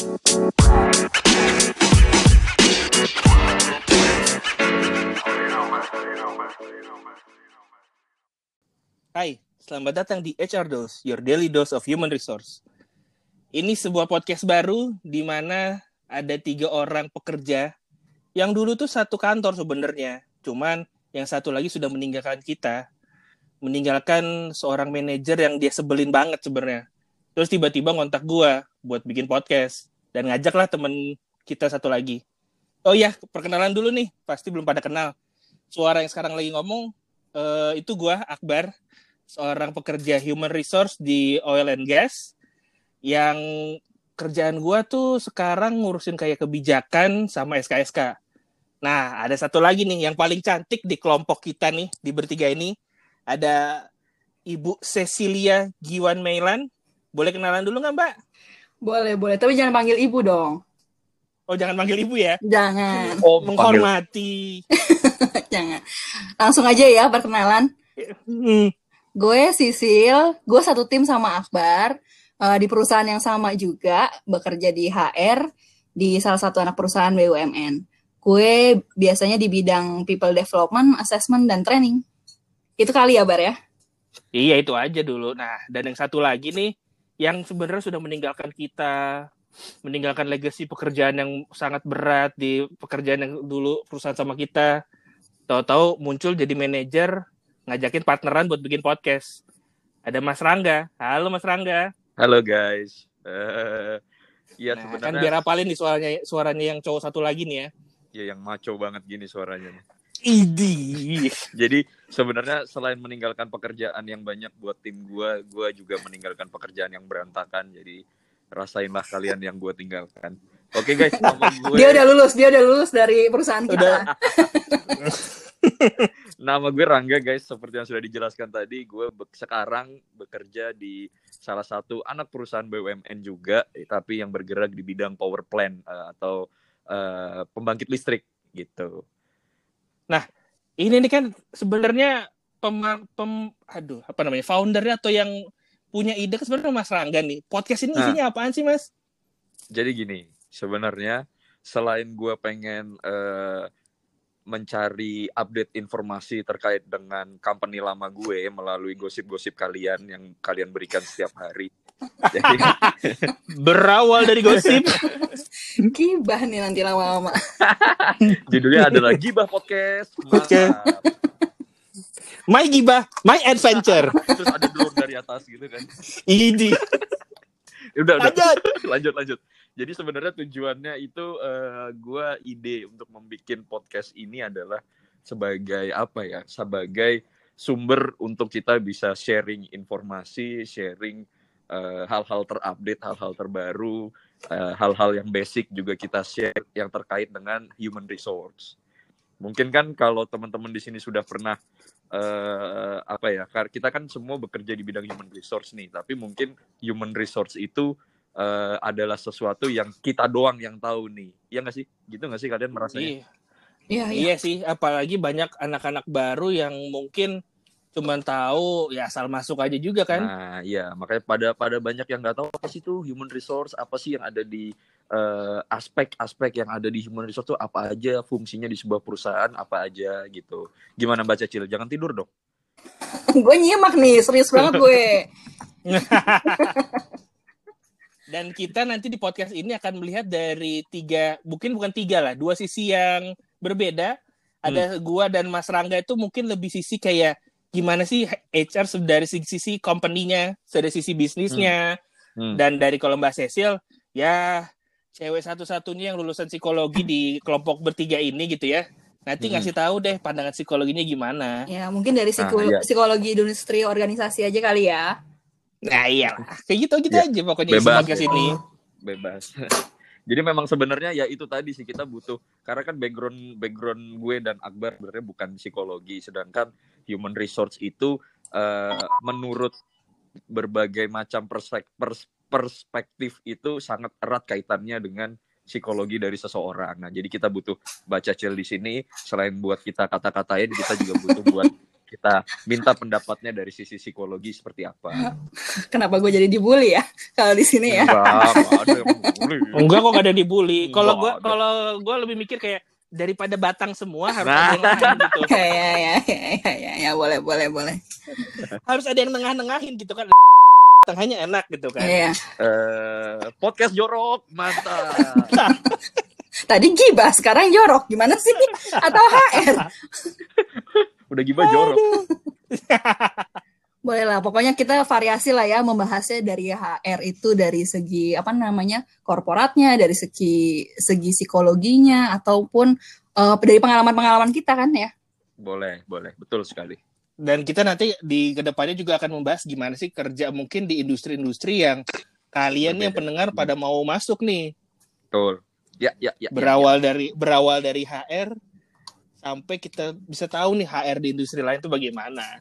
Hai, selamat datang di HR Dose, your daily dose of human resource. Ini sebuah podcast baru di mana ada tiga orang pekerja yang dulu tuh satu kantor sebenarnya. Cuman yang satu lagi sudah meninggalkan kita. Meninggalkan seorang manajer yang dia sebelin banget sebenarnya. Terus tiba-tiba ngontak gua buat bikin podcast. Dan ngajaklah temen kita satu lagi. Oh iya, perkenalan dulu nih. Pasti belum pada kenal. Suara yang sekarang lagi ngomong, uh, itu gua, Akbar seorang pekerja human resource di oil and gas yang kerjaan gua tuh sekarang ngurusin kayak kebijakan sama SKSK. Nah, ada satu lagi nih yang paling cantik di kelompok kita nih di bertiga ini ada Ibu Cecilia Giwan Mailan. Boleh kenalan dulu nggak Mbak? Boleh, boleh. Tapi jangan panggil ibu dong. Oh, jangan panggil ibu ya? Jangan. Oh, menghormati. jangan. Langsung aja ya perkenalan. Hmm. Gue Sisil, gue satu tim sama Akbar uh, di perusahaan yang sama juga, bekerja di HR di salah satu anak perusahaan BUMN. Gue biasanya di bidang people development, assessment dan training. Itu kali ya, Bar ya? Iya, itu aja dulu. Nah, dan yang satu lagi nih yang sebenarnya sudah meninggalkan kita, meninggalkan legacy pekerjaan yang sangat berat di pekerjaan yang dulu perusahaan sama kita. Tahu-tahu muncul jadi manajer ngajakin partneran buat bikin podcast. Ada Mas Rangga. Halo Mas Rangga. Halo guys. Uh, ya nah, sebenarnya kan biar apalin nih suaranya suaranya yang cowok satu lagi nih ya. Ya yang maco banget gini suaranya. Idi. Jadi sebenarnya selain meninggalkan pekerjaan yang banyak buat tim gue, gue juga meninggalkan pekerjaan yang berantakan. Jadi rasainlah kalian yang gue tinggalkan. Oke okay, guys, gue. Dia udah lulus, dia udah lulus dari perusahaan kita. Udah. Nama gue Rangga guys, seperti yang sudah dijelaskan tadi, gue be sekarang bekerja di salah satu anak perusahaan BUMN juga, tapi yang bergerak di bidang power plant uh, atau uh, pembangkit listrik gitu. Nah, ini nih kan sebenarnya pem, pem aduh apa namanya foundernya atau yang punya ide kan sebenarnya Mas Rangga nih. Podcast ini nah, isinya apaan sih Mas? Jadi gini, sebenarnya selain gue pengen uh, mencari update informasi terkait dengan company lama gue melalui gosip-gosip kalian yang kalian berikan setiap hari. Jadi berawal dari gosip. Gibah nih nanti lama-lama. Judulnya adalah Gibah Podcast. Oke. My Gibah, My Adventure. Terus ada drone dari atas gitu kan. Ini. Udah, udah. Lanjut. lanjut, lanjut. Jadi sebenarnya tujuannya itu uh, eh, gue ide untuk membuat podcast ini adalah sebagai apa ya? Sebagai sumber untuk kita bisa sharing informasi, sharing eh, hal-hal uh, terupdate, hal-hal terbaru, eh, hal-hal uh, yang basic juga kita share yang terkait dengan human resource. Mungkin kan kalau teman-teman di sini sudah pernah uh, apa ya? Kita kan semua bekerja di bidang human resource nih, tapi mungkin human resource itu uh, adalah sesuatu yang kita doang yang tahu nih. Iya nggak sih? Gitu nggak sih kalian merasanya? Iya. Iya, iya. iya sih, apalagi banyak anak-anak baru yang mungkin cuma tahu ya asal masuk aja juga kan. Nah, iya, makanya pada pada banyak yang nggak tahu apa sih itu human resource, apa sih yang ada di eh, aspek-aspek uh, yang ada di human resource itu apa aja fungsinya di sebuah perusahaan, apa aja gitu. Gimana baca Cil? Jangan tidur dong. gue nyimak nih, serius banget gue. Dan kita nanti di podcast ini akan melihat dari tiga, mungkin bukan tiga lah, dua sisi yang berbeda. Ada hmm. gua dan Mas Rangga itu mungkin lebih sisi kayak gimana sih HR dari sisi company-nya, dari sisi bisnisnya, hmm. Hmm. dan dari kalau Mbak Cecil, ya cewek satu-satunya yang lulusan psikologi di kelompok bertiga ini gitu ya. Nanti hmm. ngasih tahu deh pandangan psikologinya gimana. Ya mungkin dari psiko nah, iya. psikologi industri organisasi aja kali ya. Nah iya, kayak gitu gitu ya, aja pokoknya bebas, podcast ini. Bebas. Jadi memang sebenarnya ya itu tadi sih kita butuh karena kan background background gue dan Akbar sebenarnya bukan psikologi, sedangkan human resource itu uh, menurut berbagai macam perspektif itu sangat erat kaitannya dengan psikologi dari seseorang. Nah, jadi kita butuh baca cil di sini selain buat kita kata-katain, kita juga butuh buat kita minta pendapatnya dari sisi psikologi seperti apa. Kenapa gue jadi dibully ya kalau di sini ya? Enggak, enggak ada yang bully. Enggak kok gak ada dibully. Kalau ada. kalau gua lebih mikir kayak daripada batang semua harus Nah. ada yang gitu. ya, ya, ya, ya, ya, ya, ya, boleh, boleh, boleh. Harus ada yang nengah-nengahin gitu kan. Tengahnya enak gitu kan. Iya. Eh, podcast jorok, mantap. Tadi gibah, sekarang jorok. Gimana sih? Atau HR? Udah gimana jorok? Boleh lah, pokoknya kita variasi lah ya membahasnya dari HR itu dari segi apa namanya korporatnya, dari segi segi psikologinya ataupun eh, dari pengalaman-pengalaman kita kan ya. Boleh, boleh. Betul sekali. Dan kita nanti di ke depannya juga akan membahas gimana sih kerja mungkin di industri-industri yang kalian yang pendengar pada mau masuk nih. Betul. Ya, ya, ya. ya, Berawal dari berawal dari HR sampai kita bisa tahu nih HR di industri lain itu bagaimana.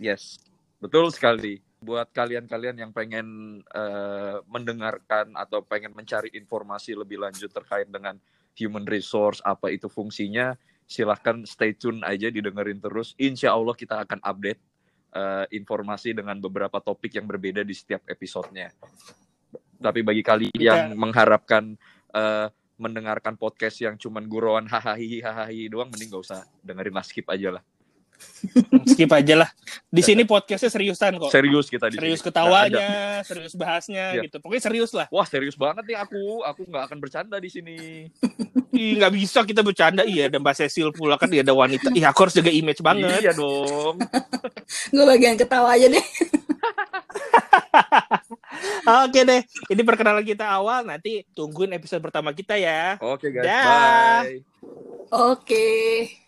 Yes. Betul sekali. Buat kalian-kalian yang pengen eh, mendengarkan atau pengen mencari informasi lebih lanjut terkait dengan human resource, apa itu fungsinya, silahkan stay tune aja didengerin terus. Insya Allah kita akan update eh, informasi dengan beberapa topik yang berbeda di setiap episodenya. Tapi bagi kalian yang mengharapkan eh, mendengarkan podcast yang cuman guruan hahaha hahaha doang, mending gak usah dengerin lah, skip aja lah. Skip aja lah. Di sini podcastnya seriusan kok. Serius kita di Serius sini. Ketawanya, serius bahasnya Iya. gitu. Pokoknya serius lah. Wah serius banget nih aku, aku nggak akan bercanda di sini. Ih, nggak bisa kita bercanda. Iya, ada Mbak Cecil pula kan dia ada wanita. Iya, aku harus jaga image banget. Iya dong. Gue bagian ketawa aja deh. Oke deh, ini perkenalan kita awal. Nanti tungguin episode pertama kita ya. Oke guys, Dah. bye. Oke.